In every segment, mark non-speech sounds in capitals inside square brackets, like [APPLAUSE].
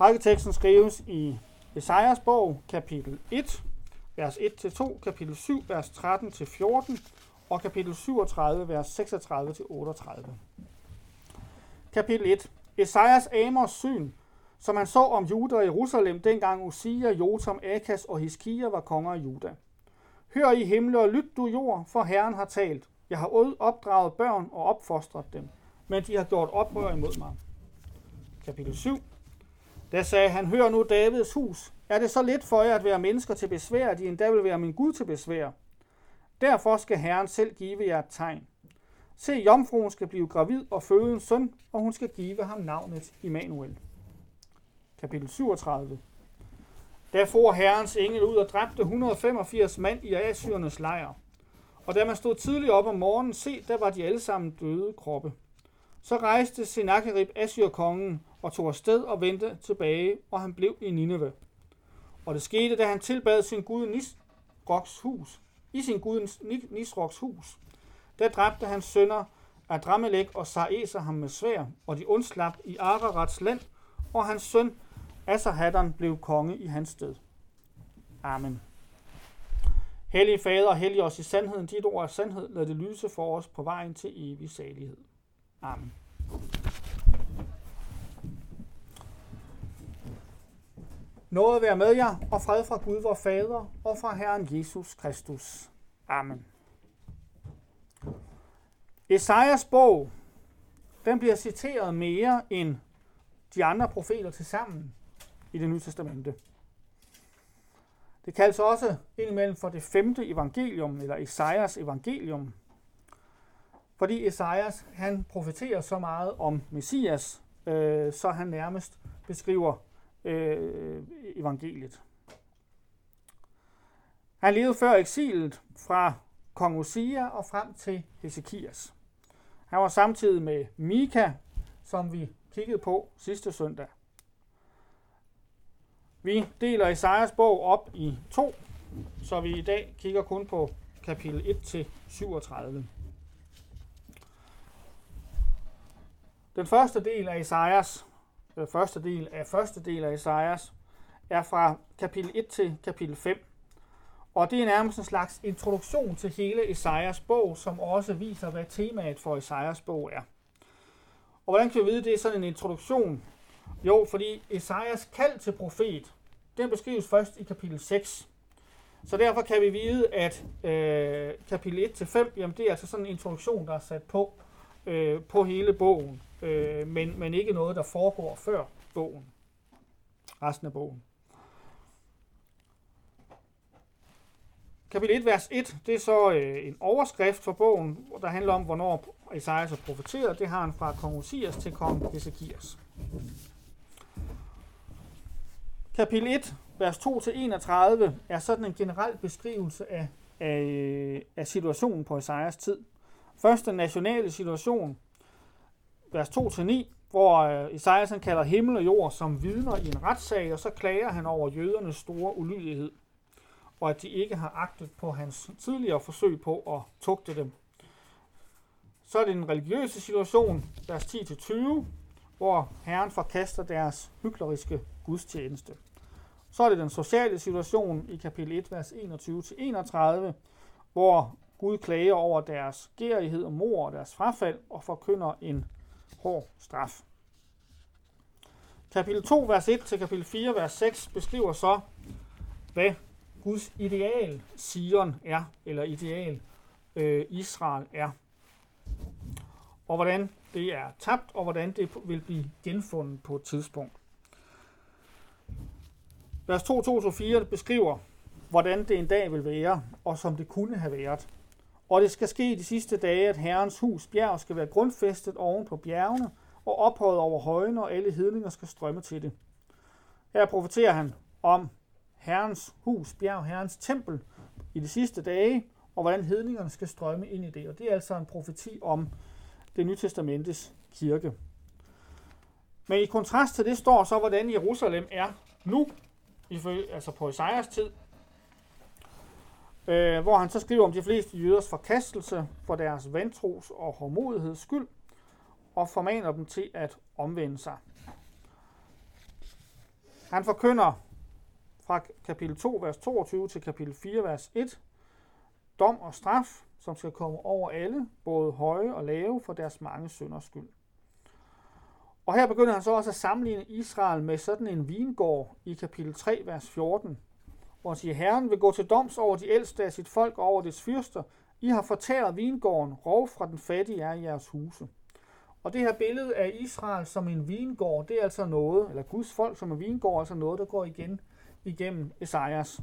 Prædiketeksten skrives i Esajas bog, kapitel 1, vers 1-2, kapitel 7, vers 13-14 og kapitel 37, vers 36-38. Kapitel 1. Esajas Amors syn, som han så om Juda og Jerusalem, dengang Usia, Jotam, Akas og Hiskia var konger af Juda. Hør i himle og lyt du jord, for Herren har talt. Jeg har opdraget børn og opfostret dem, men de har gjort oprør imod mig. Kapitel 7. Da sagde han, hør nu Davids hus. Er det så lidt for jer at være mennesker til besvær, at I endda vil være min Gud til besvær? Derfor skal Herren selv give jer et tegn. Se, jomfruen skal blive gravid og føde en søn, og hun skal give ham navnet Immanuel. Kapitel 37. Da for Herrens engel ud og dræbte 185 mand i Assyrernes lejr. Og da man stod tidligt op om morgenen, se, der var de alle sammen døde kroppe. Så rejste Sennacherib Assyrkongen og tog afsted og vendte tilbage, og han blev i Nineve. Og det skete, da han tilbad sin gud Nisroks hus, i sin gud Nisroks hus. Der dræbte hans sønner Adramelek og Saeser ham med svær, og de undslap i Ararats land, og hans søn Asarhaddon blev konge i hans sted. Amen. Hellige Fader, hellig os i sandheden. Dit ord er sandhed. Lad det lyse for os på vejen til evig salighed. Amen. Noget være med jer, og fred fra Gud vor Fader, og fra Herren Jesus Kristus. Amen. Esajas bog, den bliver citeret mere end de andre profeter til sammen i det nye testamente. Det kaldes også indimellem for det femte evangelium, eller Esajas evangelium, fordi Esajas han profeterer så meget om Messias, øh, så han nærmest beskriver øh, evangeliet. Han levede før eksilet fra kong Osia og frem til Hesekias. Han var samtidig med Mika, som vi kiggede på sidste søndag. Vi deler Esajas bog op i to, så vi i dag kigger kun på kapitel 1-37. Den første del af Esajas, den første del af første del af Esajas, er fra kapitel 1 til kapitel 5. Og det er nærmest en slags introduktion til hele Esajas bog, som også viser, hvad temaet for Esajas bog er. Og hvordan kan vi vide, at det er sådan en introduktion? Jo, fordi Esajas kald til profet, den beskrives først i kapitel 6. Så derfor kan vi vide, at øh, kapitel 1-5, jamen det er altså sådan en introduktion, der er sat på øh, på hele bogen, øh, men, men ikke noget, der foregår før bogen. Resten af bogen. Kapitel 1, vers 1, det er så øh, en overskrift for bogen, der handler om, hvornår Esajas er profeteret. Det har han fra kong Osias til kong Ezekias. Kapitel 1, vers 2-31 er sådan en generel beskrivelse af, af, øh, af situationen på Esajas tid. Først den nationale situation, vers 2-9, hvor øh, Esajas han kalder himmel og jord som vidner i en retssag, og så klager han over jødernes store ulydighed, og at de ikke har agtet på hans tidligere forsøg på at tugte dem. Så er det den religiøse situation, vers 10-20, hvor Herren forkaster deres hykleriske gudstjeneste. Så er det den sociale situation i kapitel 1, vers 21-31, hvor Gud klager over deres gærighed og mor og deres frafald og forkynder en hård straf. Kapitel 2, vers 1 til kapitel 4, vers 6 beskriver så, hvad Guds ideal Sion er, eller ideal øh, Israel er. Og hvordan det er tabt, og hvordan det vil blive genfundet på et tidspunkt. Vers 2, 2, 4 beskriver, hvordan det en dag vil være, og som det kunne have været. Og det skal ske i de sidste dage, at Herrens hus bjerg skal være grundfæstet oven på bjergene og ophøjet over højene, og alle hedninger skal strømme til det. Her profeterer han om Herrens hus, bjerg, Herrens tempel i de sidste dage, og hvordan hedningerne skal strømme ind i det. Og det er altså en profeti om det nye testamentes kirke. Men i kontrast til det står så, hvordan Jerusalem er nu, altså på Isaias tid, øh, hvor han så skriver om de fleste jøders forkastelse for deres vantros og hårdmodigheds skyld, og formaner dem til at omvende sig. Han forkynder fra kapitel 2, vers 22 til kapitel 4, vers 1, dom og straf, som skal komme over alle, både høje og lave, for deres mange synders skyld. Og her begynder han så også at sammenligne Israel med sådan en vingård i kapitel 3, vers 14, hvor han siger, Herren vil gå til doms over de ældste af sit folk og over dets fyrster. I har fortæret vingården, rov fra den fattige er i jeres huse. Og det her billede af Israel som en vingård, det er altså noget, eller Guds folk som en vingård, er altså noget, der går igen igennem Esajas.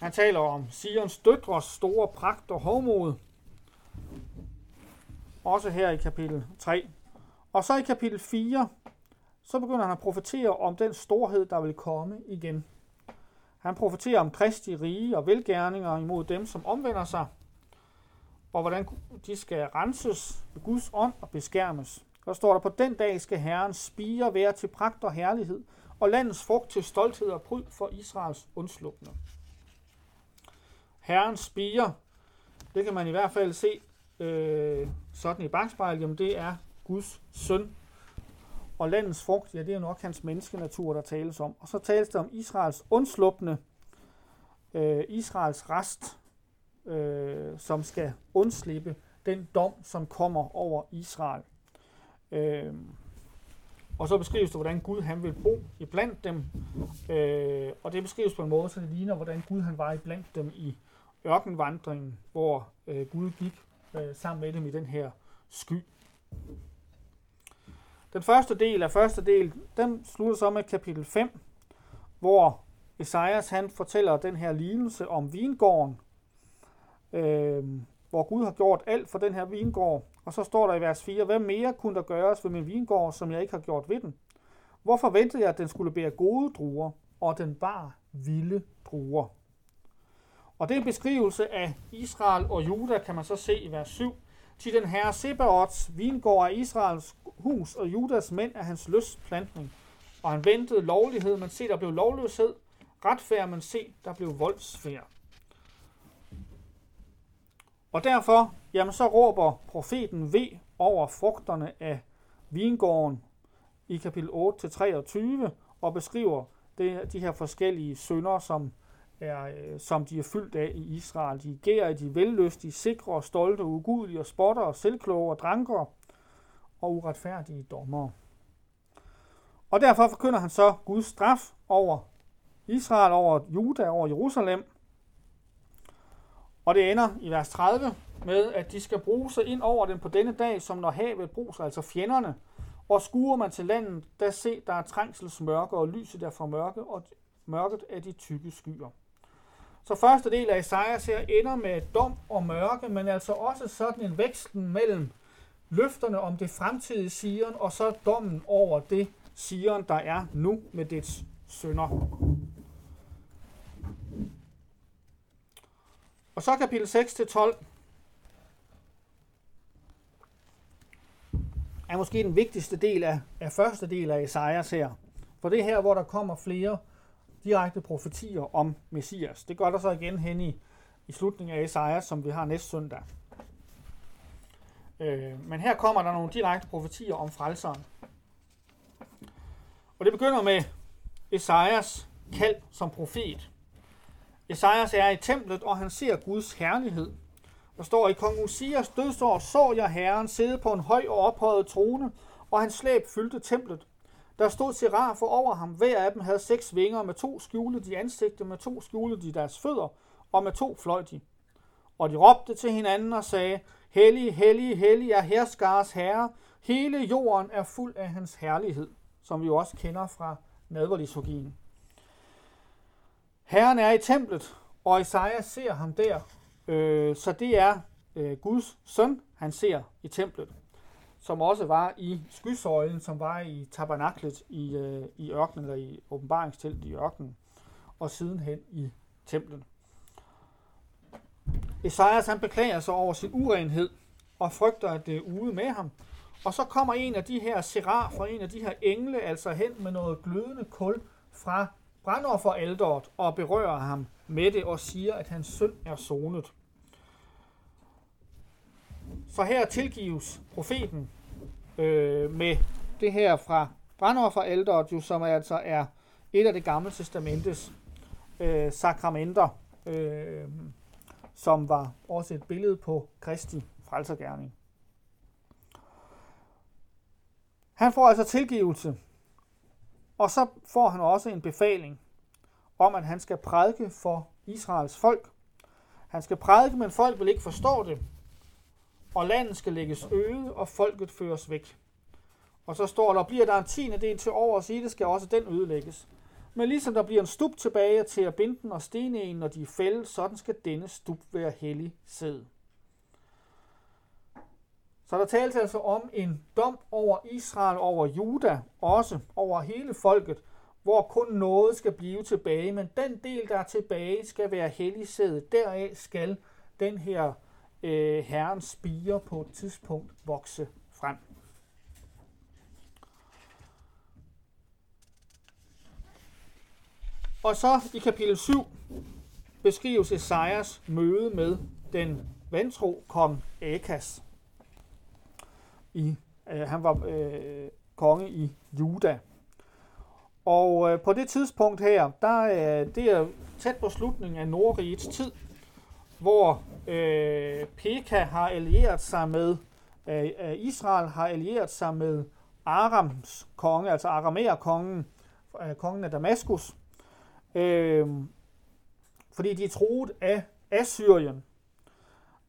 Han taler om Sions døtres store pragt og hovmod. Også her i kapitel 3. Og så i kapitel 4, så begynder han at profetere om den storhed, der vil komme igen. Han profeterer om Kristi rige og velgærninger imod dem, som omvender sig, og hvordan de skal renses ved Guds ånd og beskærmes. Der står der, på den dag skal Herren spire være til pragt og herlighed, og landets frugt til stolthed og pryd for Israels undslupne. Herren spire, det kan man i hvert fald se øh, sådan i bagspejlet, jamen det er Guds søn. Og landets frugt, ja det er nok hans menneskenatur, der tales om. Og så tales der om Israels undslupne, øh, Israels rest, øh, som skal undslippe den dom, som kommer over Israel. Øh, og så beskrives det, hvordan Gud han vil bo i blandt dem. Øh, og det beskrives på en måde, så det ligner, hvordan Gud han var i blandt dem i ørkenvandringen, hvor øh, Gud gik øh, sammen med dem i den her sky. Den første del af første del, den slutter så med kapitel 5, hvor Esajas han fortæller den her lignelse om vingården, øh, hvor Gud har gjort alt for den her vingård. Og så står der i vers 4, hvad mere kunne der gøres ved min vingård, som jeg ikke har gjort ved den? Hvorfor ventede jeg, at den skulle bære gode druer, og den bar vilde druer? Og det er en beskrivelse af Israel og Juda, kan man så se i vers 7. Til den herre Sebaots vingård af Israels hus, og Judas mænd af hans lystplantning. Og han ventede lovlighed, men se, der blev lovløshed. Retfærd, men se, der blev voldsfærd. Og derfor, jamen så råber profeten V over frugterne af vingården i kapitel 8-23 og beskriver det, de her forskellige synder, som, er, øh, som de er fyldt af i Israel. De gærer, de vellystige, sikre og stolte, ugudelige og spotter og selvkloge og drankere og uretfærdige dommere. Og derfor forkynder han så Guds straf over Israel, over Juda, over Jerusalem, og det ender i vers 30 med, at de skal bruge sig ind over den på denne dag, som når havet bruser, altså fjenderne. Og skuer man til landet, der se, der er trængselsmørke, og lyset er for mørke, og mørket er de tykke skyer. Så første del af Esajas her ender med dom og mørke, men altså også sådan en væksten mellem løfterne om det fremtidige Sion, og så dommen over det Sion, der er nu med dets sønder. Og så kapitel 6-12 er måske den vigtigste del af, af første del af Esajas her. For det er her, hvor der kommer flere direkte profetier om Messias. Det gør der så igen hen i, i slutningen af Esajas, som vi har næste søndag. Øh, men her kommer der nogle direkte profetier om frelseren. Og det begynder med Esajas kald som profet. Esajas er i templet, og han ser Guds herlighed. Der står i kong Usias dødsår, så jeg Herren sidde på en høj og ophøjet trone, og hans slæb fyldte templet. Der stod serafer over ham. Hver af dem havde seks vinger, med to skjule de ansigter, med to skjule de deres fødder, og med to fløj de. Og de råbte til hinanden og sagde, Hellig, hellig, hellig er herskars herre. Hele jorden er fuld af hans herlighed, som vi jo også kender fra nadverlisogien. Herren er i templet, og Isaiah ser ham der. Øh, så det er øh, Guds søn, han ser i templet, som også var i skysøjlen, som var i tabernaklet i, øh, i ørkenen, eller i åbenbaringsteltet i ørkenen, og sidenhen i templet. Esajas han beklager sig over sin urenhed, og frygter, at det er ude med ham. Og så kommer en af de her serafer, en af de her engle, altså hen med noget glødende kul fra alderet og berører ham med det og siger, at hans synd er sonet. For her tilgives profeten øh, med det her fra brandofferældret, jo, som altså er et af det gamle testamentes øh, sakramenter, øh, som var også et billede på Kristi frelsergærning. Han får altså tilgivelse, og så får han også en befaling om, at han skal prædike for Israels folk. Han skal prædike, men folk vil ikke forstå det, og landet skal lægges øde, og folket føres væk. Og så står der, bliver der en tiende del til over og det skal også den ødelægges. Men ligesom der bliver en stup tilbage til at binde den og stene en, når de er fældet, sådan skal denne stup være hellig sæd. Så der tales altså om en dom over Israel, over Juda, også over hele folket, hvor kun noget skal blive tilbage, men den del, der er tilbage, skal være hellig sæd. Deraf skal den her øh, herrens spire på et tidspunkt vokse frem. Og så i kapitel 7 beskrives Esajas møde med den vantro kong Akas. I, øh, han var øh, konge i Juda. Og øh, på det tidspunkt her, der øh, det er tæt på slutningen af Nordrigets tid, hvor øh, Pekah har allieret sig med, øh, øh, Israel har allieret sig med Arams konge, altså Aramæer-kongen, øh, kongen af Damaskus, øh, fordi de er troet af Assyrien.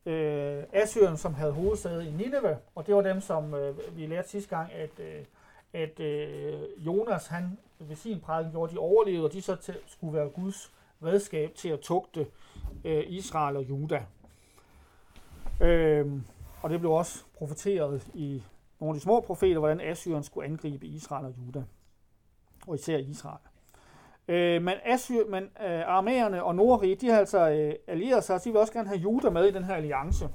Øh, Assyrien, som havde hovedsæde i Nineveh, og det var dem, som øh, vi lærte sidste gang, at, øh, at øh, Jonas, han ved sin prædiken gjorde, de overlevede, og de så til, skulle være Guds redskab til at tugte øh, Israel og Juda. Øh, og det blev også profeteret i nogle af de små profeter, hvordan Assyrien skulle angribe Israel og Juda, og især Israel. Øh, men Assyr, men øh, og Nordrige, de har altså øh, allieret sig, og de vil også gerne have Juda med i den her alliance.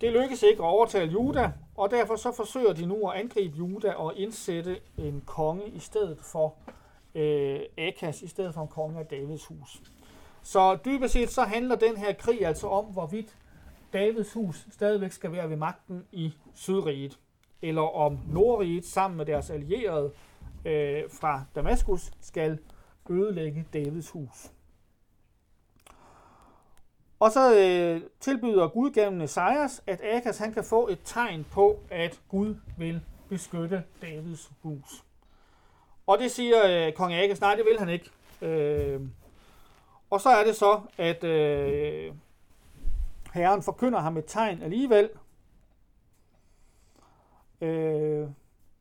Det lykkes ikke at overtale Juda, og derfor så forsøger de nu at angribe Juda og indsætte en konge i stedet for øh, Akas, i stedet for en konge af Davids hus. Så dybest set så handler den her krig altså om, hvorvidt Davids hus stadigvæk skal være ved magten i Sydriget, eller om Nordriget sammen med deres allierede øh, fra Damaskus skal ødelægge Davids hus. Og så øh, tilbyder Gud gennem Esajas, at Akas han kan få et tegn på, at Gud vil beskytte Davids hus. Og det siger øh, kong Akas, nej det vil han ikke. Øh, og så er det så, at øh, herren forkynder ham et tegn alligevel. Øh,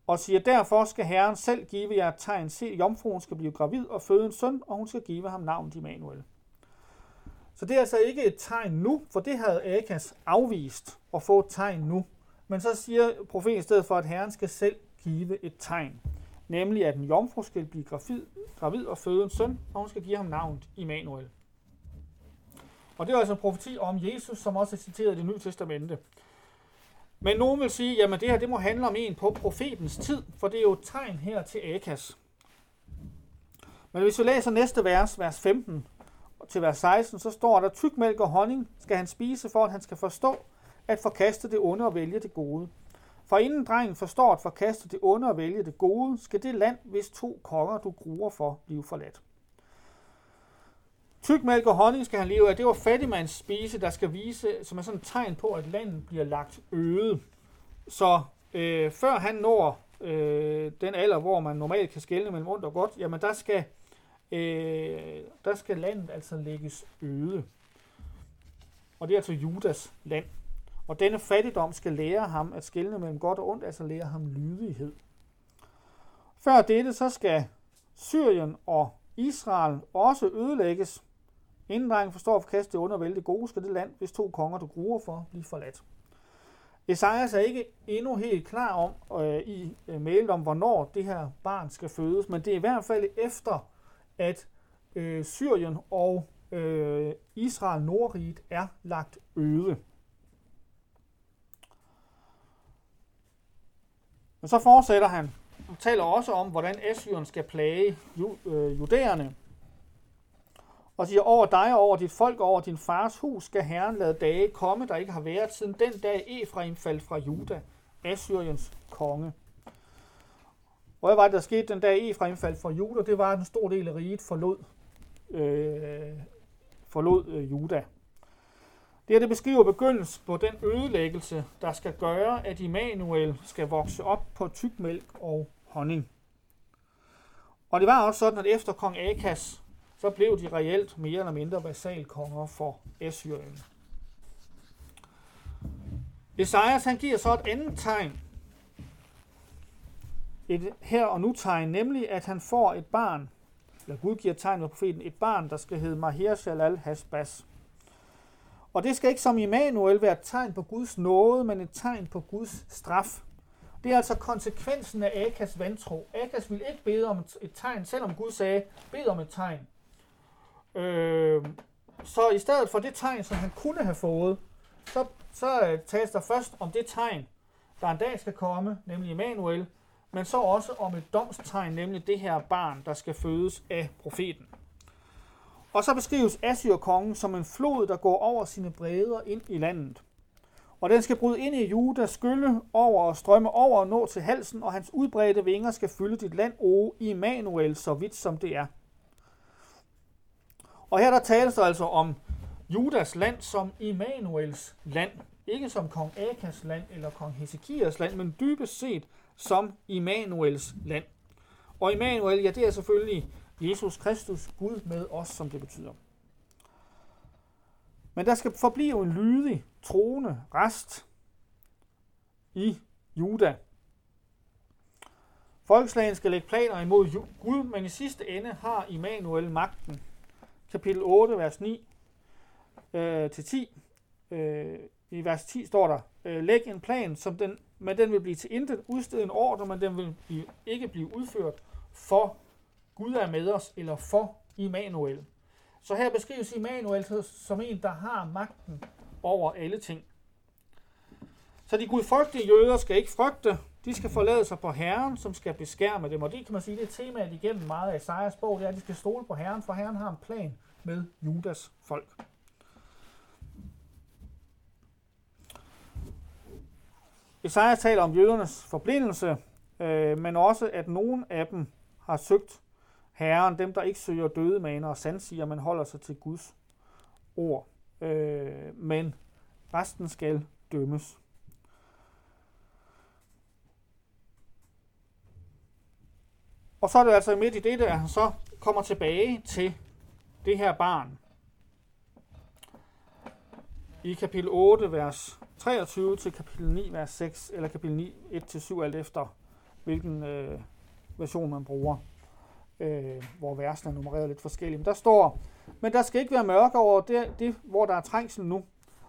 og siger, derfor skal Herren selv give jer et tegn. Se, jomfruen skal blive gravid og føde en søn, og hun skal give ham navnet Immanuel. Så det er altså ikke et tegn nu, for det havde Akas afvist at få et tegn nu. Men så siger profeten i stedet for, at Herren skal selv give et tegn. Nemlig, at en jomfru skal blive gravid, gravid og føde en søn, og hun skal give ham navnet Immanuel. Og det er altså en profeti om Jesus, som også er citeret i det nye testamente. Men nogen vil sige, at det her det må handle om en på profetens tid, for det er jo et tegn her til Akas. Men hvis vi læser næste vers, vers 15 til vers 16, så står der, tyk mælk og honning skal han spise, for at han skal forstå at forkaste det onde og vælge det gode. For inden drengen forstår at forkaste det onde og vælge det gode, skal det land, hvis to konger du gruer for, blive forladt. Tykmælk og honning skal han leve af. Det var fattigmands spise, der skal vise, som er sådan et tegn på, at landet bliver lagt øde. Så øh, før han når øh, den alder, hvor man normalt kan skelne mellem ondt og godt, jamen der skal, øh, der skal landet altså lægges øde. Og det er altså Judas land. Og denne fattigdom skal lære ham at skelne mellem godt og ondt, altså lære ham lydighed. Før dette, så skal Syrien og Israel også ødelægges, Inden drengen forstår at forkaste det under det gode, skal det land, hvis to konger du gruer for, blive forladt. Esajas er ikke endnu helt klar om øh, i øh, mailet om, hvornår det her barn skal fødes, men det er i hvert fald efter, at øh, Syrien og øh, Israel Nordriget er lagt øde. Men så fortsætter han og taler også om, hvordan Assyrien skal plage ju, øh, judæerne og siger, over dig og over dit folk og over din fars hus skal Herren lade dage komme, der ikke har været siden den dag Efraim faldt fra Juda, Assyriens konge. Og hvad var det, der skete den dag Efraim faldt fra Juda? Det var, at en stor del af riget forlod, øh, forlod øh, Juda. Det her det beskriver begyndelsen på den ødelæggelse, der skal gøre, at Immanuel skal vokse op på tykmælk og honning. Og det var også sådan, at efter kong Akas, så blev de reelt mere eller mindre vasalkonger for Assyrien. Esajas han giver så et andet tegn, et her og nu tegn, nemlig at han får et barn, eller Gud giver tegn med profeten, et barn, der skal hedde Maher Shalal Hasbas. Og det skal ikke som Immanuel være et tegn på Guds nåde, men et tegn på Guds straf. Det er altså konsekvensen af Akas vantro. Akas ville ikke bede om et tegn, selvom Gud sagde, bed om et tegn. Øh, så i stedet for det tegn, som han kunne have fået, så, så øh, tages tales der først om det tegn, der en dag skal komme, nemlig Immanuel, men så også om et domstegn, nemlig det her barn, der skal fødes af profeten. Og så beskrives Assyrkongen som en flod, der går over sine bredder ind i landet. Og den skal bryde ind i Juda, skylle over og strømme over og nå til halsen, og hans udbredte vinger skal fylde dit land, o Immanuel, så vidt som det er. Og her der tales der altså om Judas land som Immanuels land. Ikke som kong Akas land eller kong Hesekias land, men dybest set som Immanuels land. Og Immanuel, ja, det er selvfølgelig Jesus Kristus, Gud med os, som det betyder. Men der skal forblive en lydig, troende rest i Juda. Folkeslagen skal lægge planer imod Gud, men i sidste ende har Immanuel magten. Kapitel 8, vers 9 øh, til 10. Øh, I vers 10 står der, øh, læg en plan, som den, men den vil blive til intet, udsted en ordre, men den vil blive, ikke blive udført for Gud er med os, eller for Immanuel. Så her beskrives Immanuel som en, der har magten over alle ting. Så de gudfrygtige jøder skal ikke frygte, de skal forlade sig på Herren, som skal beskærme dem. Og det kan man sige, det er temaet igennem meget af Isaias bog, det er, at de skal stole på Herren, for Herren har en plan med Judas folk. Isaias taler om jødernes forblindelse, øh, men også, at nogen af dem har søgt Herren, dem der ikke søger døde maner og sandsiger, men holder sig til Guds ord. Øh, men resten skal dømmes. Og så er det altså midt i det, der han så kommer tilbage til det her barn. I kapitel 8, vers 23 til kapitel 9, vers 6, eller kapitel 9, 1-7, alt efter hvilken øh, version man bruger øh, hvor versene er nummereret lidt forskelligt. Men der står, men der skal ikke være mørke over det, det, hvor der er trængsel nu.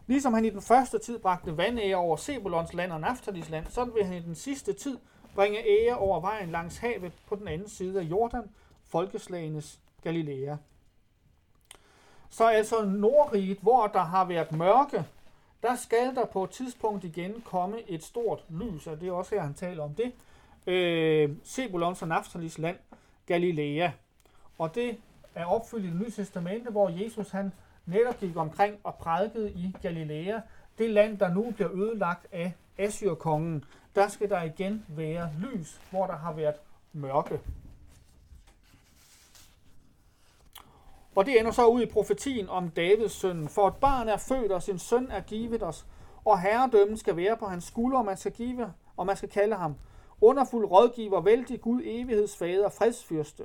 Ligesom han i den første tid bragte vandæger over Sebulons land og Naftalis land, så vil han i den sidste tid bringe ære over vejen langs havet på den anden side af Jordan, folkeslagenes Galilea. Så altså Nordriget, hvor der har været mørke, der skal der på et tidspunkt igen komme et stort lys, og det er også her, han taler om det. Øh, Sebulons og Naftalis land, Galilea. Og det er opfyldt i det nye testamente, hvor Jesus han netop gik omkring og prædikede i Galilea, det land, der nu bliver ødelagt af Assyrkongen. Der skal der igen være lys, hvor der har været mørke. Og det ender så ud i profetien om Davids søn. For et barn er født, og sin søn er givet os, og herredømmen skal være på hans skulder, og man skal give, og man skal kalde ham underfuld rådgiver, vældig Gud, evighedsfader, fredsfyrste.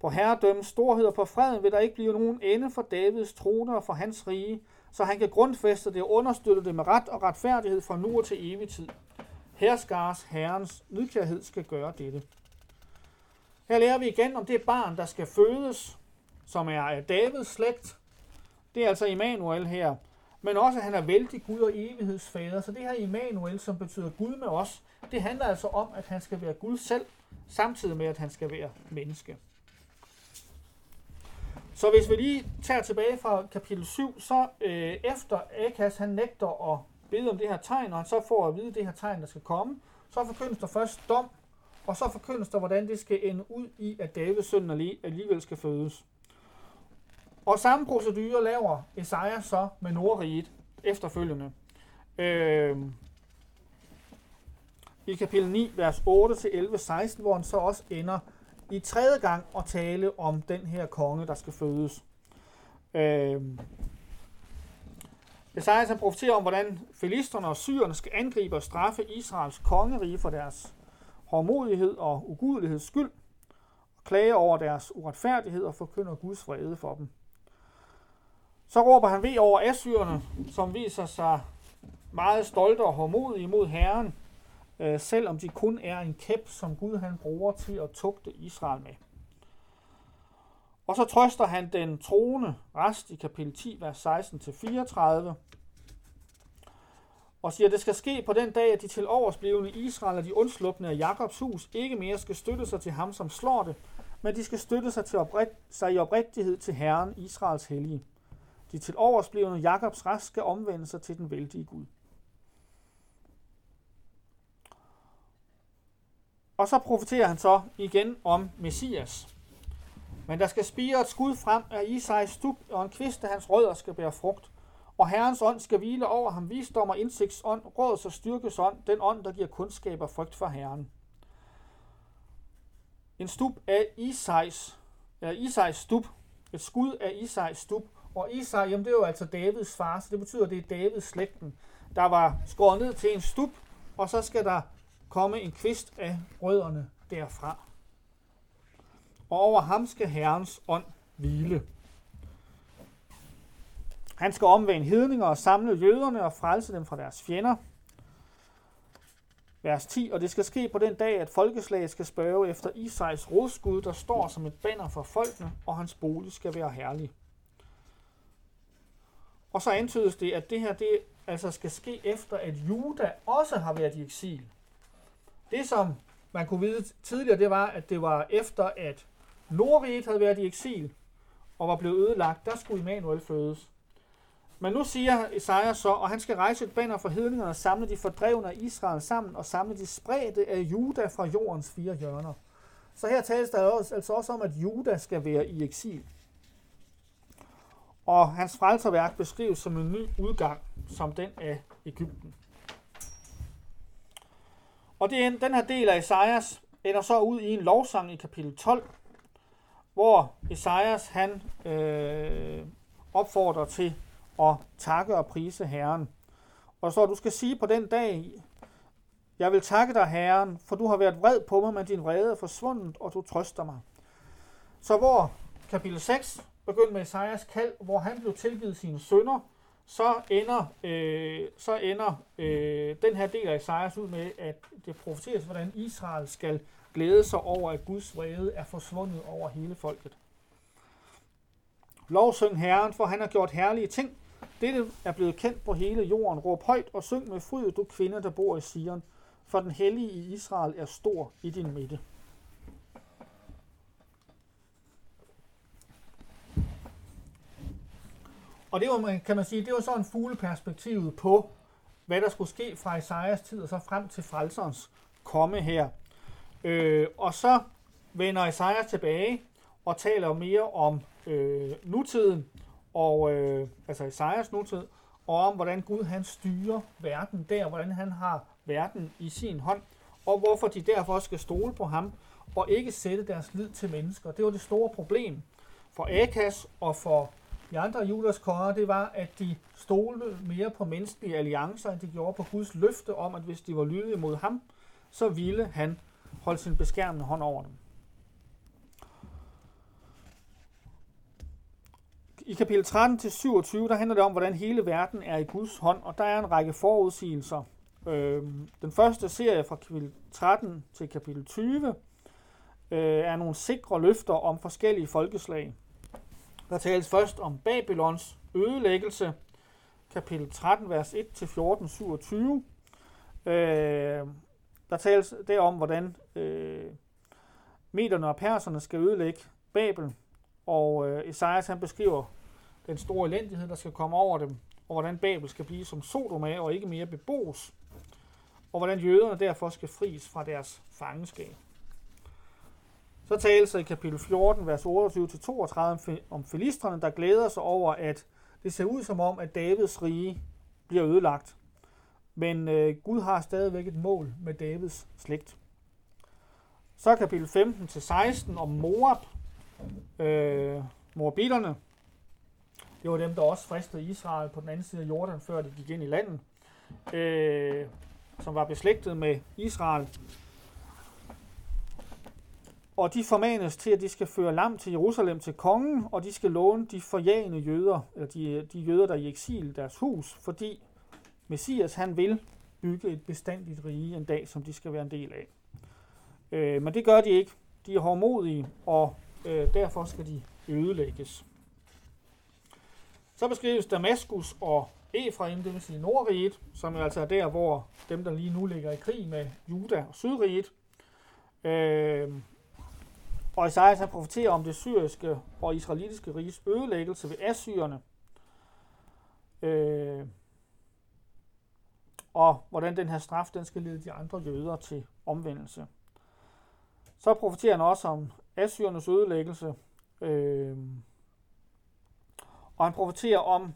På herredømmens storhed og på freden vil der ikke blive nogen ende for Davids trone og for hans rige, så han kan grundfæste det og understøtte det med ret og retfærdighed fra nu og til evig tid. Herskars herrens nydkærhed skal gøre dette. Her lærer vi igen om det barn, der skal fødes, som er af Davids slægt. Det er altså Immanuel her. Men også, at han er vældig Gud og evighedsfader. Så det her Immanuel, som betyder Gud med os, det handler altså om, at han skal være Gud selv, samtidig med, at han skal være menneske. Så hvis vi lige tager tilbage fra kapitel 7, så øh, efter Akas han nægter at bede om det her tegn, og han så får at vide det her tegn, der skal komme, så forkyndes der først dom, og så forkyndes der, hvordan det skal ende ud i, at Davids søn alligevel skal fødes. Og samme procedure laver Esajas så med Nordriget efterfølgende. Øh, i kapitel 9, vers 8-11-16, hvor han så også ender i tredje gang at tale om den her konge, der skal fødes. Øh, Esajas han profeterer om, hvordan filisterne og syrerne skal angribe og straffe Israels kongerige for deres hårdmodighed og ugudeligheds skyld, og klage over deres uretfærdighed og forkynder Guds vrede for dem. Så råber han ved over assyrerne, som viser sig meget stolte og hårdmodige mod Herren, øh, selvom de kun er en kæp, som Gud han bruger til at tugte Israel med. Og så trøster han den troende rest i kapitel 10, vers 16-34, og siger, at det skal ske på den dag, at de til oversblivende Israel og de undslupne af Jakobs hus ikke mere skal støtte sig til ham, som slår det, men de skal støtte sig, til oprigt, sig i oprigtighed til Herren, Israels hellige. De til oversblivende Jakobs rest skal omvende sig til den vældige Gud. Og så profeterer han så igen om Messias. Men der skal spire et skud frem af Isais stub, og en kvist af hans rødder skal bære frugt. Og Herrens ånd skal hvile over ham, visdom og indsigtsånd, råds og styrkes ånd, den ånd, der giver kundskab og frygt for Herren. En stub af Isais, ja, Isais stub, et skud af Isais stub, og Isai, jamen det er jo altså Davids far, så det betyder, at det er Davids slægten, der var skåret ned til en stup, og så skal der komme en kvist af rødderne derfra. Og over ham skal Herrens ånd hvile. Han skal omvende hedninger og samle jøderne og frelse dem fra deres fjender. Vers 10, og det skal ske på den dag, at folkeslaget skal spørge efter Isais rodskud, der står som et banner for folkene, og hans bolig skal være herlig. Og så antydes det, at det her det altså skal ske efter, at Juda også har været i eksil. Det, som man kunne vide tidligere, det var, at det var efter, at Nordriget havde været i eksil og var blevet ødelagt, der skulle Immanuel fødes. Men nu siger Isaiah så, og han skal rejse et banner for hedningerne og samle de fordrevne af Israel sammen og samle de spredte af Juda fra jordens fire hjørner. Så her tales der også, altså også om, at Juda skal være i eksil. Og hans frelserværk beskrives som en ny udgang, som den af Ægypten. Og det, den her del af Esajas ender så ud i en lovsang i kapitel 12, hvor Esajas han øh, opfordrer til at takke og prise Herren. Og så du skal sige på den dag, jeg vil takke dig, Herren, for du har været vred på mig, men din vrede er forsvundet, og du trøster mig. Så hvor kapitel 6 begyndte med Esajas kald, hvor han blev tilgivet sine sønder, så ender, øh, så ender øh, den her del af Esajas ud med, at det profeteres, hvordan Israel skal glæde sig over, at Guds vrede er forsvundet over hele folket. Lovsyng Herren, for han har gjort herlige ting. Dette er blevet kendt på hele jorden. Råb højt og syng med fryd, du kvinder, der bor i Sion, for den hellige i Israel er stor i din midte. Og det var, kan man sige, det var sådan fugleperspektivet på, hvad der skulle ske fra Isaias tid og så frem til frelserens komme her. Øh, og så vender Isaias tilbage og taler mere om øh, nutiden, og øh, altså Isaias nutid, og om hvordan Gud han styrer verden der, hvordan han har verden i sin hånd, og hvorfor de derfor skal stole på ham og ikke sætte deres lid til mennesker. Det var det store problem for Akas og for de andre Judas konger, det var, at de stolede mere på menneskelige alliancer, end de gjorde på Guds løfte om, at hvis de var lydige mod ham, så ville han holde sin beskærmende hånd over dem. I kapitel 13-27, der handler det om, hvordan hele verden er i Guds hånd, og der er en række forudsigelser. Øhm, den første serie fra kapitel 13 til kapitel 20 øh, er nogle sikre løfter om forskellige folkeslag. Der tales først om Babylons ødelæggelse, kapitel 13, vers 1-14, 27. Øh, der tales derom, hvordan øh, mederne og perserne skal ødelægge Babel, og øh, Esajas han beskriver den store elendighed, der skal komme over dem, og hvordan Babel skal blive som Sodoma og ikke mere beboes, og hvordan jøderne derfor skal fries fra deres fangenskab. Så tales der i kapitel 14, vers 28-32 om filistrene, der glæder sig over, at det ser ud som om, at Davids rige bliver ødelagt. Men øh, Gud har stadigvæk et mål med Davids slægt. Så kapitel 15 til 16 om Moab, øh, Moabiterne. Det var dem, der også fristede Israel på den anden side af Jordan, før de gik ind i landet, øh, som var beslægtet med Israel. Og de formanes til, at de skal føre lam til Jerusalem til kongen, og de skal låne de forjagende jøder, eller de, de jøder, der er i eksil, deres hus, fordi Messias han vil bygge et bestandigt rige en dag, som de skal være en del af. Øh, men det gør de ikke. De er hårdmodige, og øh, derfor skal de ødelægges. Så beskrives Damaskus og Efraim, det vil sige Nordriget, som jo altså er der, hvor dem, der lige nu ligger i krig med Juda og Sydriget. Øh, og Isaias han profeterer om det syriske og israelitiske riges ødelæggelse ved assyrerne. Øh, og hvordan den her straf, den skal lede de andre jøder til omvendelse. Så profeterer han også om assyrernes ødelæggelse. Øh, og han profeterer om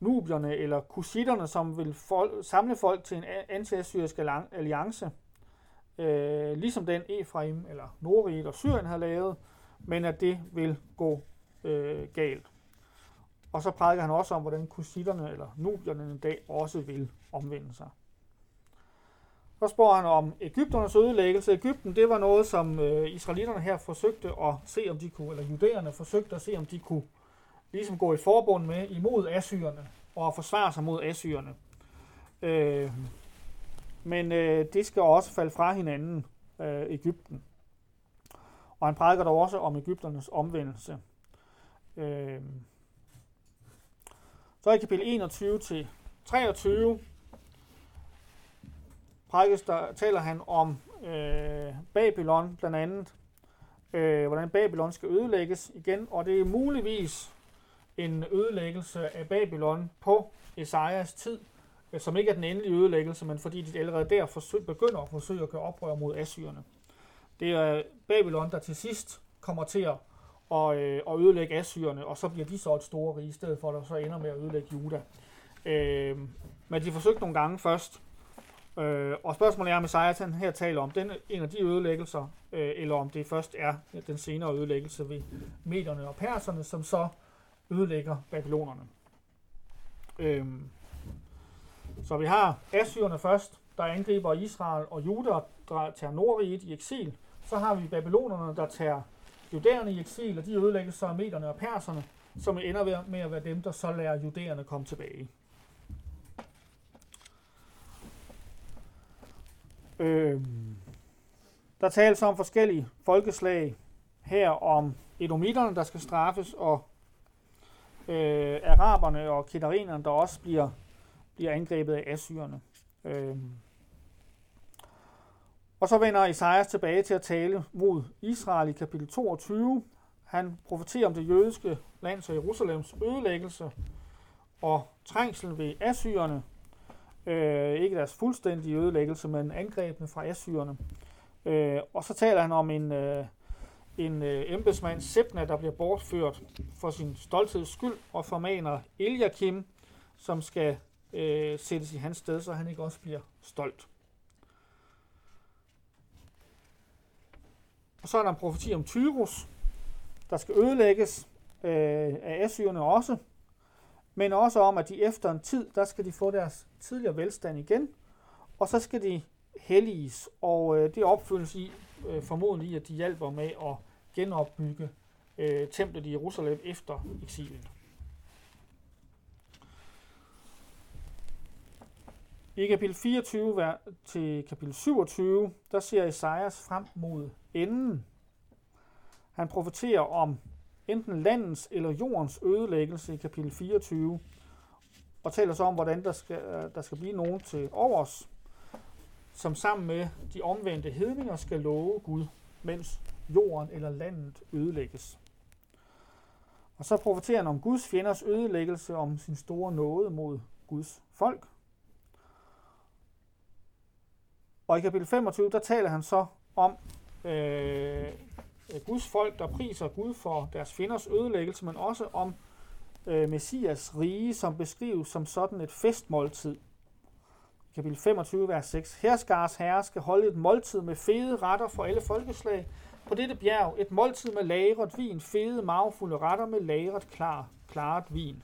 nubierne eller kusitterne, som vil fol- samle folk til en anti-assyrisk alliance, øh, ligesom den Efraim eller Nordrig eller Syrien har lavet, men at det vil gå øh, galt. Og så prædiker han også om, hvordan kusitterne eller nubierne en dag også vil omvende sig. Så spørger han om Ægypternes ødelæggelse. Ægypten, det var noget, som øh, israelitterne her forsøgte at se, om de kunne, eller judæerne forsøgte at se, om de kunne ligesom gå i forbund med imod assyrerne og forsvare sig mod assyrerne. Øh, men øh, det skal også falde fra hinanden, øh, Ægypten. Og han prædiker dog også om Ægypternes omvendelse. Øh, så i kapitel 21 til 23 prædikes der, taler han om øh, Babylon blandt andet, øh, hvordan Babylon skal ødelægges igen, og det er muligvis en ødelæggelse af Babylon på Esajas tid, Øh, som ikke er den endelige ødelæggelse, men fordi de allerede der forsøg, begynder at forsøge at gøre oprør mod assyrerne. Det er Babylon, der til sidst kommer til at, og, øh, at ødelægge assyrerne, og så bliver de så et store rige, i stedet for at der så ender med at ødelægge Juda. Øh, men de forsøgte nogle gange først, øh, og spørgsmålet er, om Messias han her taler om den, en af de ødelæggelser, øh, eller om det først er den senere ødelæggelse ved medierne og perserne, som så ødelægger babylonerne. Øh, så vi har Assyrerne først, der angriber Israel og Juda, der tager Nordriget i eksil. Så har vi babylonerne, der tager judæerne i eksil, og de ødelægges så af mederne og perserne, som ender med at være dem, der så lærer judæerne komme tilbage. Øh, der tales om forskellige folkeslag her om edomitterne, der skal straffes, og øh, araberne og kitarinerne, der også bliver bliver angrebet af assyrerne. Øhm. Og så vender Isaias tilbage til at tale mod Israel i kapitel 22. Han profeterer om det jødiske lands og Jerusalems ødelæggelse og trængsel ved assyrerne. Øh, ikke deres fuldstændige ødelæggelse, men angrebene fra assyrerne. Øh, og så taler han om en, øh, en øh, embedsmand, Sebna, der bliver bortført for sin stoltheds skyld, og formaner Eliakim, som skal øh, sættes i hans sted, så han ikke også bliver stolt. Og så er der en profeti om Tyrus, der skal ødelægges øh, af assyrerne også, men også om, at de efter en tid, der skal de få deres tidligere velstand igen, og så skal de helliges, og øh, det opfyldes i øh, formodentlig, at de hjælper med at genopbygge øh, templet i Jerusalem efter eksilen. I kapitel 24 til kapitel 27, der ser Esajas frem mod enden. Han profeterer om enten landets eller jordens ødelæggelse i kapitel 24, og taler så om, hvordan der skal, øh, der skal blive nogen til overs, som sammen med de omvendte hedninger skal love Gud, mens jorden eller landet ødelægges. Og så profeterer han om Guds fjenders ødelæggelse, om sin store nåde mod Guds folk, Og i kapitel 25, der taler han så om øh, Guds folk, der priser Gud for deres fjenders ødelæggelse, men også om øh, Messias rige, som beskrives som sådan et festmåltid. I kapitel 25, vers 6. Herskars herre skal holde et måltid med fede retter for alle folkeslag. På dette bjerg et måltid med lagret vin, fede, magfulde retter med lagret klar, klaret vin.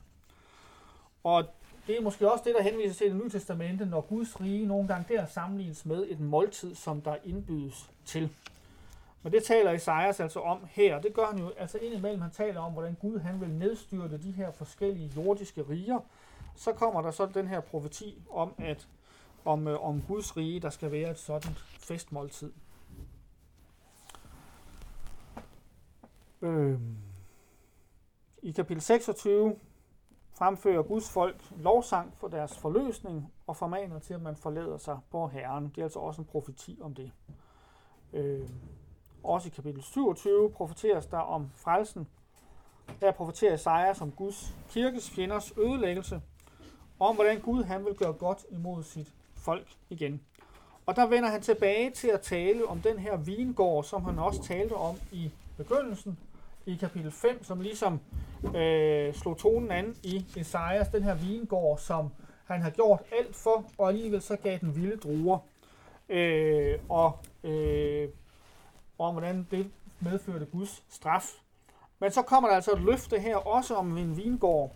Og det er måske også det, der henviser til det nye testamente, når Guds rige nogle gange der sammenlignes med et måltid, som der indbydes til. Men det taler Isaias altså om her. Det gør han jo altså indimellem. Han taler om, hvordan Gud han vil nedstyrte de her forskellige jordiske riger. Så kommer der så den her profeti om, at om, øh, om Guds rige, der skal være et sådan festmåltid. Øh, I kapitel 26 fremfører Guds folk lovsang for deres forløsning og formaner til, at man forlader sig på Herren. Det er altså også en profeti om det. Øh, også i kapitel 27 profeteres der om frelsen. Her profeterer Isaiah som Guds kirkes fjenders ødelæggelse, om hvordan Gud han vil gøre godt imod sit folk igen. Og der vender han tilbage til at tale om den her vingård, som han også talte om i begyndelsen, i kapitel 5, som ligesom øh, slog tonen an i Esajas, den her vingård, som han har gjort alt for, og alligevel så gav den vilde druer. Øh, og øh, om hvordan det medførte Guds straf. Men så kommer der altså et løfte her også om en vingård.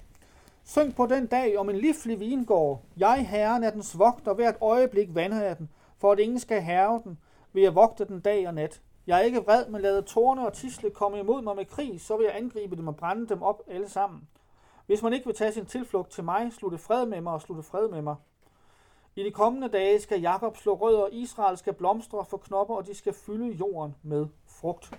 Syng på den dag om en livlig vingård. Jeg, herren, er dens vogter, hvert øjeblik vander jeg den, for at ingen skal herve den, vil jeg vogte den dag og nat. Jeg er ikke vred, men lader tårne og tisle komme imod mig med krig, så vil jeg angribe dem og brænde dem op alle sammen. Hvis man ikke vil tage sin tilflugt til mig, slutte fred med mig og slutte fred med mig. I de kommende dage skal Jakob slå rødder, Israel skal blomstre for knopper, og de skal fylde jorden med frugt.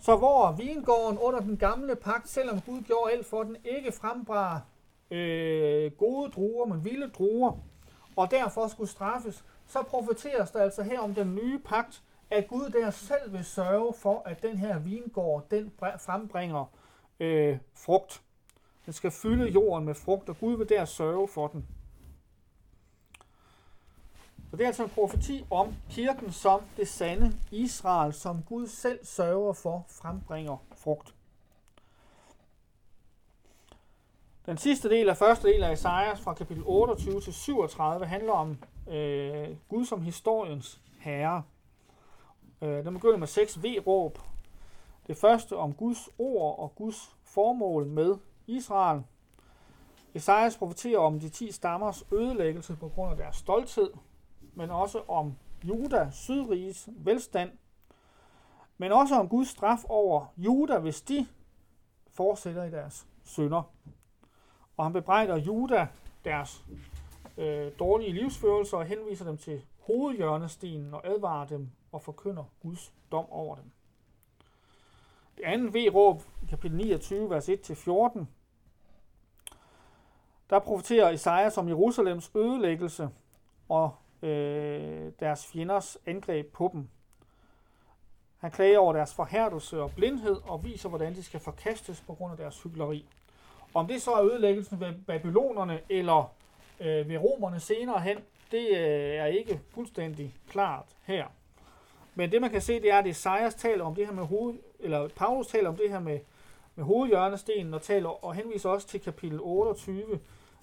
Så hvor vingården under den gamle pagt, selvom Gud gjorde alt for den, ikke frembar øh, gode druer, men vilde druer, og derfor skulle straffes, så profeteres der altså her om den nye pagt, at Gud der selv vil sørge for, at den her vingård, den frembringer øh, frugt. Den skal fylde jorden med frugt, og Gud vil der sørge for den. Så det er altså en profeti om kirken som det sande Israel, som Gud selv sørger for, frembringer frugt. Den sidste del af første del af Esajas fra kapitel 28 til 37 handler om øh, Gud som historiens herre. Øh, den begynder med seks V-råb. Det første om Guds ord og Guds formål med Israel. Esajas profeterer om de ti stammers ødelæggelse på grund af deres stolthed, men også om Juda, Sydriges velstand, men også om Guds straf over Juda, hvis de fortsætter i deres synder. Og han bebrejder Juda deres øh, dårlige livsførelse og henviser dem til hovedhjørnestenen og advarer dem og forkynder Guds dom over dem. Det andet V-råb, kapitel 29, vers 1-14, der profeterer Isaias om Jerusalems ødelæggelse og øh, deres fjenders angreb på dem. Han klager over deres forhærdelse og blindhed og viser, hvordan de skal forkastes på grund af deres hyggeleri. Om det så er ødelæggelsen ved babylonerne eller øh, ved romerne senere hen, det øh, er ikke fuldstændig klart her. Men det man kan se, det er, at Esajas taler om det her med hoved, eller Paulus taler om det her med, med hovedhjørnestenen og, taler, og henviser også til kapitel 28,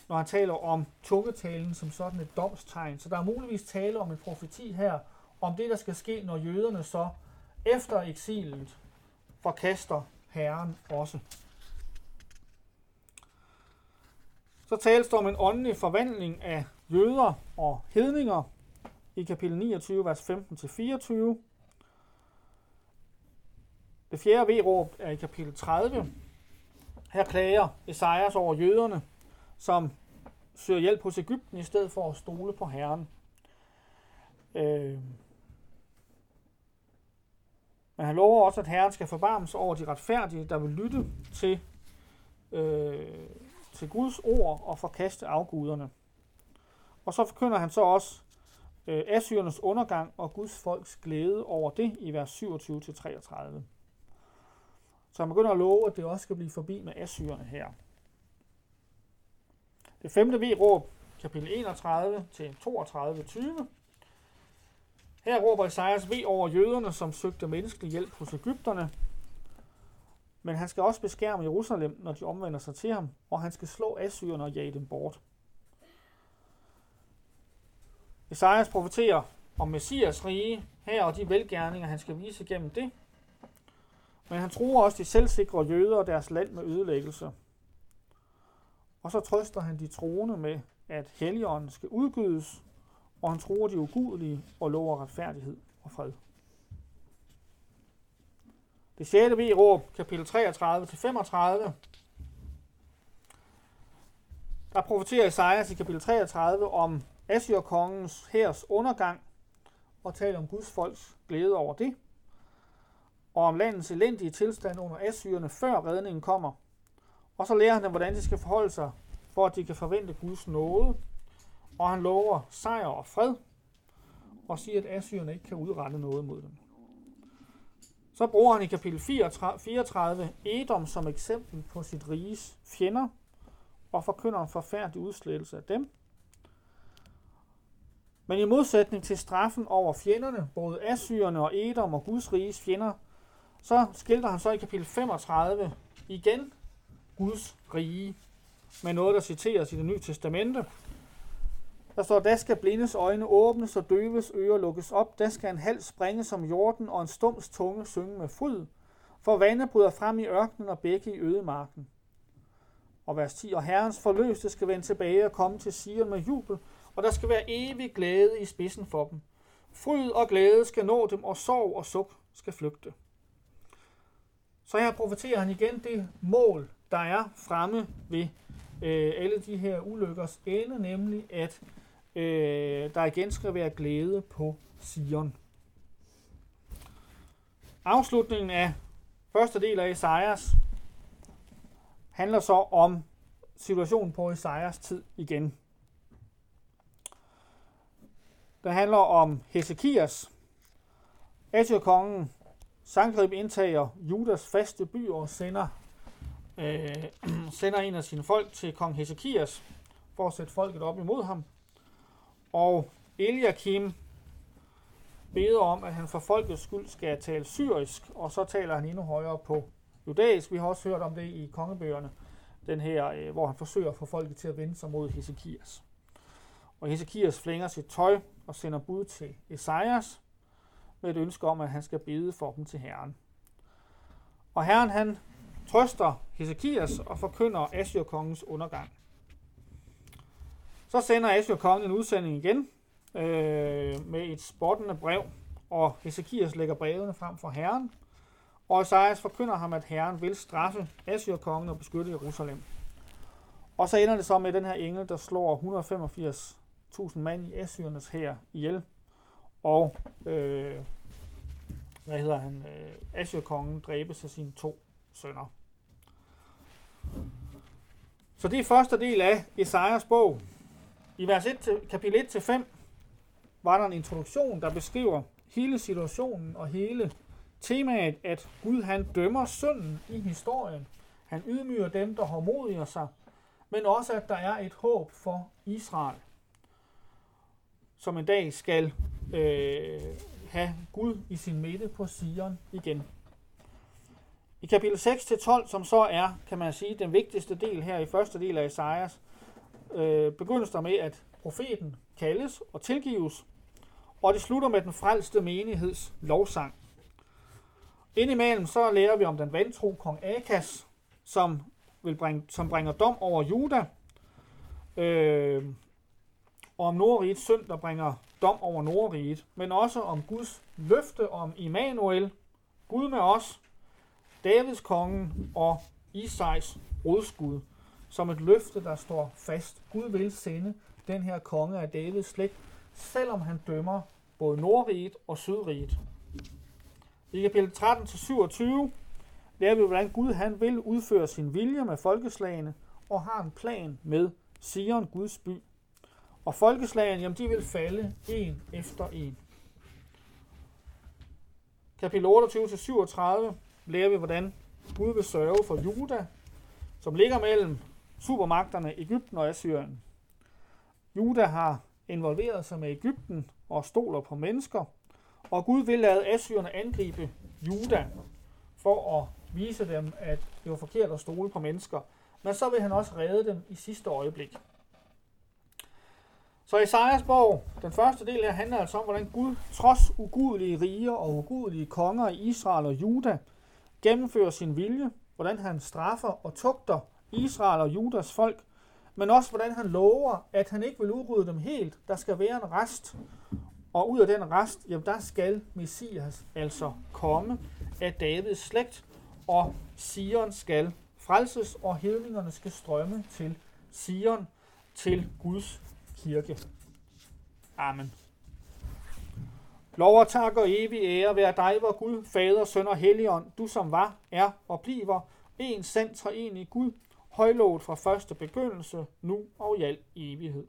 når han taler om tungetalen som sådan et domstegn. Så der er muligvis tale om en profeti her, om det, der skal ske, når jøderne så efter eksilet forkaster Herren også. Så tales der om en åndelig forvandling af jøder og hedninger i kapitel 29, vers 15-24. Det fjerde V-råb er i kapitel 30. Her klager Esajas over jøderne, som søger hjælp hos Ægypten i stedet for at stole på Herren. Øh. Men han lover også, at Herren skal forbarme sig over de retfærdige, der vil lytte til, øh, til Guds ord og forkaste afguderne. Og så forkynder han så også øh, Assyrernes undergang og Guds folks glæde over det i vers 27-33. Så han begynder at love, at det også skal blive forbi med Assyrerne her. Det femte V-råb, kapitel 31 til 32, 20. Her råber Isaias V over jøderne, som søgte menneskelig hjælp hos Ægypterne. Men han skal også beskærme Jerusalem, når de omvender sig til ham, og han skal slå Assyrerne og jage dem bort. Esajas profeterer om Messias rige her og de velgærninger, han skal vise gennem det. Men han tror også de selvsikre jøder og deres land med ødelæggelse. Og så trøster han de troende med, at Helligånden skal udgydes, og han tror de ugudelige og lover retfærdighed og fred. Det 6. V-råb, kapitel 33-35, der profeterer Esajas i kapitel 33 om Assyrkongens hærs undergang, og taler om Guds folks glæde over det, og om landets elendige tilstand under Assyrerne, før redningen kommer. Og så lærer han dem, hvordan de skal forholde sig, for at de kan forvente Guds nåde, og han lover sejr og fred, og siger, at Assyrerne ikke kan udrette noget mod dem. Så bruger han i kapitel 34 Edom som eksempel på sit riges fjender, og forkynder en forfærdelig udslettelse af dem. Men i modsætning til straffen over fjenderne, både Assyrerne og Edom og Guds riges fjender, så skildrer han så i kapitel 35 igen Guds rige med noget, der citeres i det nye testamente. Der står, der skal blindes øjne åbnes og døves ører lukkes op. Der skal en hals springe som jorden og en stums tunge synge med fryd. For vandet bryder frem i ørkenen og bække i ødemarken. Og vers 10. Og Herrens forløste skal vende tilbage og komme til Sion med jubel, og der skal være evig glæde i spidsen for dem. Fryd og glæde skal nå dem, og sorg og suk skal flygte. Så her profeterer han igen det mål, der er fremme ved øh, alle de her ulykkers ende, nemlig at øh, der igen skal være glæde på Sion. Afslutningen af første del af Esajas handler så om situationen på Esajas tid igen der handler om Hesekias. Assyrkongen Sankrib indtager Judas faste by og sender, øh, [CLEARS THROAT] sender en af sine folk til kong Hesekias for at sætte folket op imod ham. Og Eliakim beder om, at han for folkets skyld skal tale syrisk, og så taler han endnu højere på judæisk. Vi har også hørt om det i kongebøgerne, den her, øh, hvor han forsøger at få folket til at vende sig mod Hesekias. Og Hesekias flænger sit tøj og sender bud til Esajas med et ønske om, at han skal bede for dem til Herren. Og Herren han trøster Hesekias og forkynder Assyrkongens undergang. Så sender Assyrkongen en udsending igen øh, med et spottende brev, og Hesekias lægger brevene frem for Herren, og Esajas forkynder ham, at Herren vil straffe Assyrkongen og beskytte Jerusalem. Og så ender det så med den her engel, der slår 185 1000 mand i Assyrernes her ihjel. Og, øh, hvad hedder han, øh, Assyrkongen dræbes af sine to sønner. Så det er første del af Esajas bog. I vers 1 til, kapitel 1 til 5 var der en introduktion, der beskriver hele situationen og hele temaet, at Gud han dømmer synden i historien. Han ydmyger dem, der har sig, men også at der er et håb for Israel som en dag skal øh, have Gud i sin midte på Sion igen. I kapitel 6-12, som så er, kan man sige, den vigtigste del her i første del af Esajas, øh, begyndes der med, at profeten kaldes og tilgives, og det slutter med den frelste menigheds lovsang. Indimellem så lærer vi om den vantro kong Akas, som, vil bringe, som bringer dom over Juda. Øh, og om Nordrigets synd, der bringer dom over Nordriget, men også om Guds løfte om Immanuel, Gud med os, Davids kongen og Isais rådskud, som et løfte, der står fast. Gud vil sende den her konge af Davids slægt, selvom han dømmer både Nordriget og Sydriget. I kapitel 13-27 lærer vi, hvordan Gud han vil udføre sin vilje med folkeslagene og har en plan med Sion, Guds by. Og folkeslagene, jamen de vil falde en efter en. Kapitel 28-37 lærer vi, hvordan Gud vil sørge for Juda, som ligger mellem supermagterne Ægypten og Assyrien. Juda har involveret sig med Ægypten og stoler på mennesker, og Gud vil lade Assyrerne angribe Juda for at vise dem, at det var forkert at stole på mennesker. Men så vil han også redde dem i sidste øjeblik. Så Esajas bog, den første del her, handler altså om, hvordan Gud, trods ugudelige riger og ugudelige konger i Israel og Juda, gennemfører sin vilje, hvordan han straffer og tugter Israel og Judas folk, men også hvordan han lover, at han ikke vil udrydde dem helt. Der skal være en rest, og ud af den rest, jamen der skal Messias altså komme af Davids slægt, og Sion skal frelses, og hedningerne skal strømme til Sion, til Guds kirke. Amen. Lov og tak og evig ære være dig, vor Gud, Fader, Søn og Helligånd, du som var, er og bliver, en sand i Gud, højlovet fra første begyndelse, nu og i al evighed.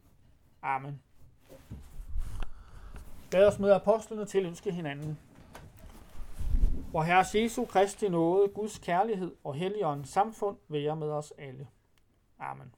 Amen. Lad os med apostlene til ønske hinanden. Hvor Herres Jesu Kristi nåde, Guds kærlighed og Helligåndens samfund være med os alle. Amen.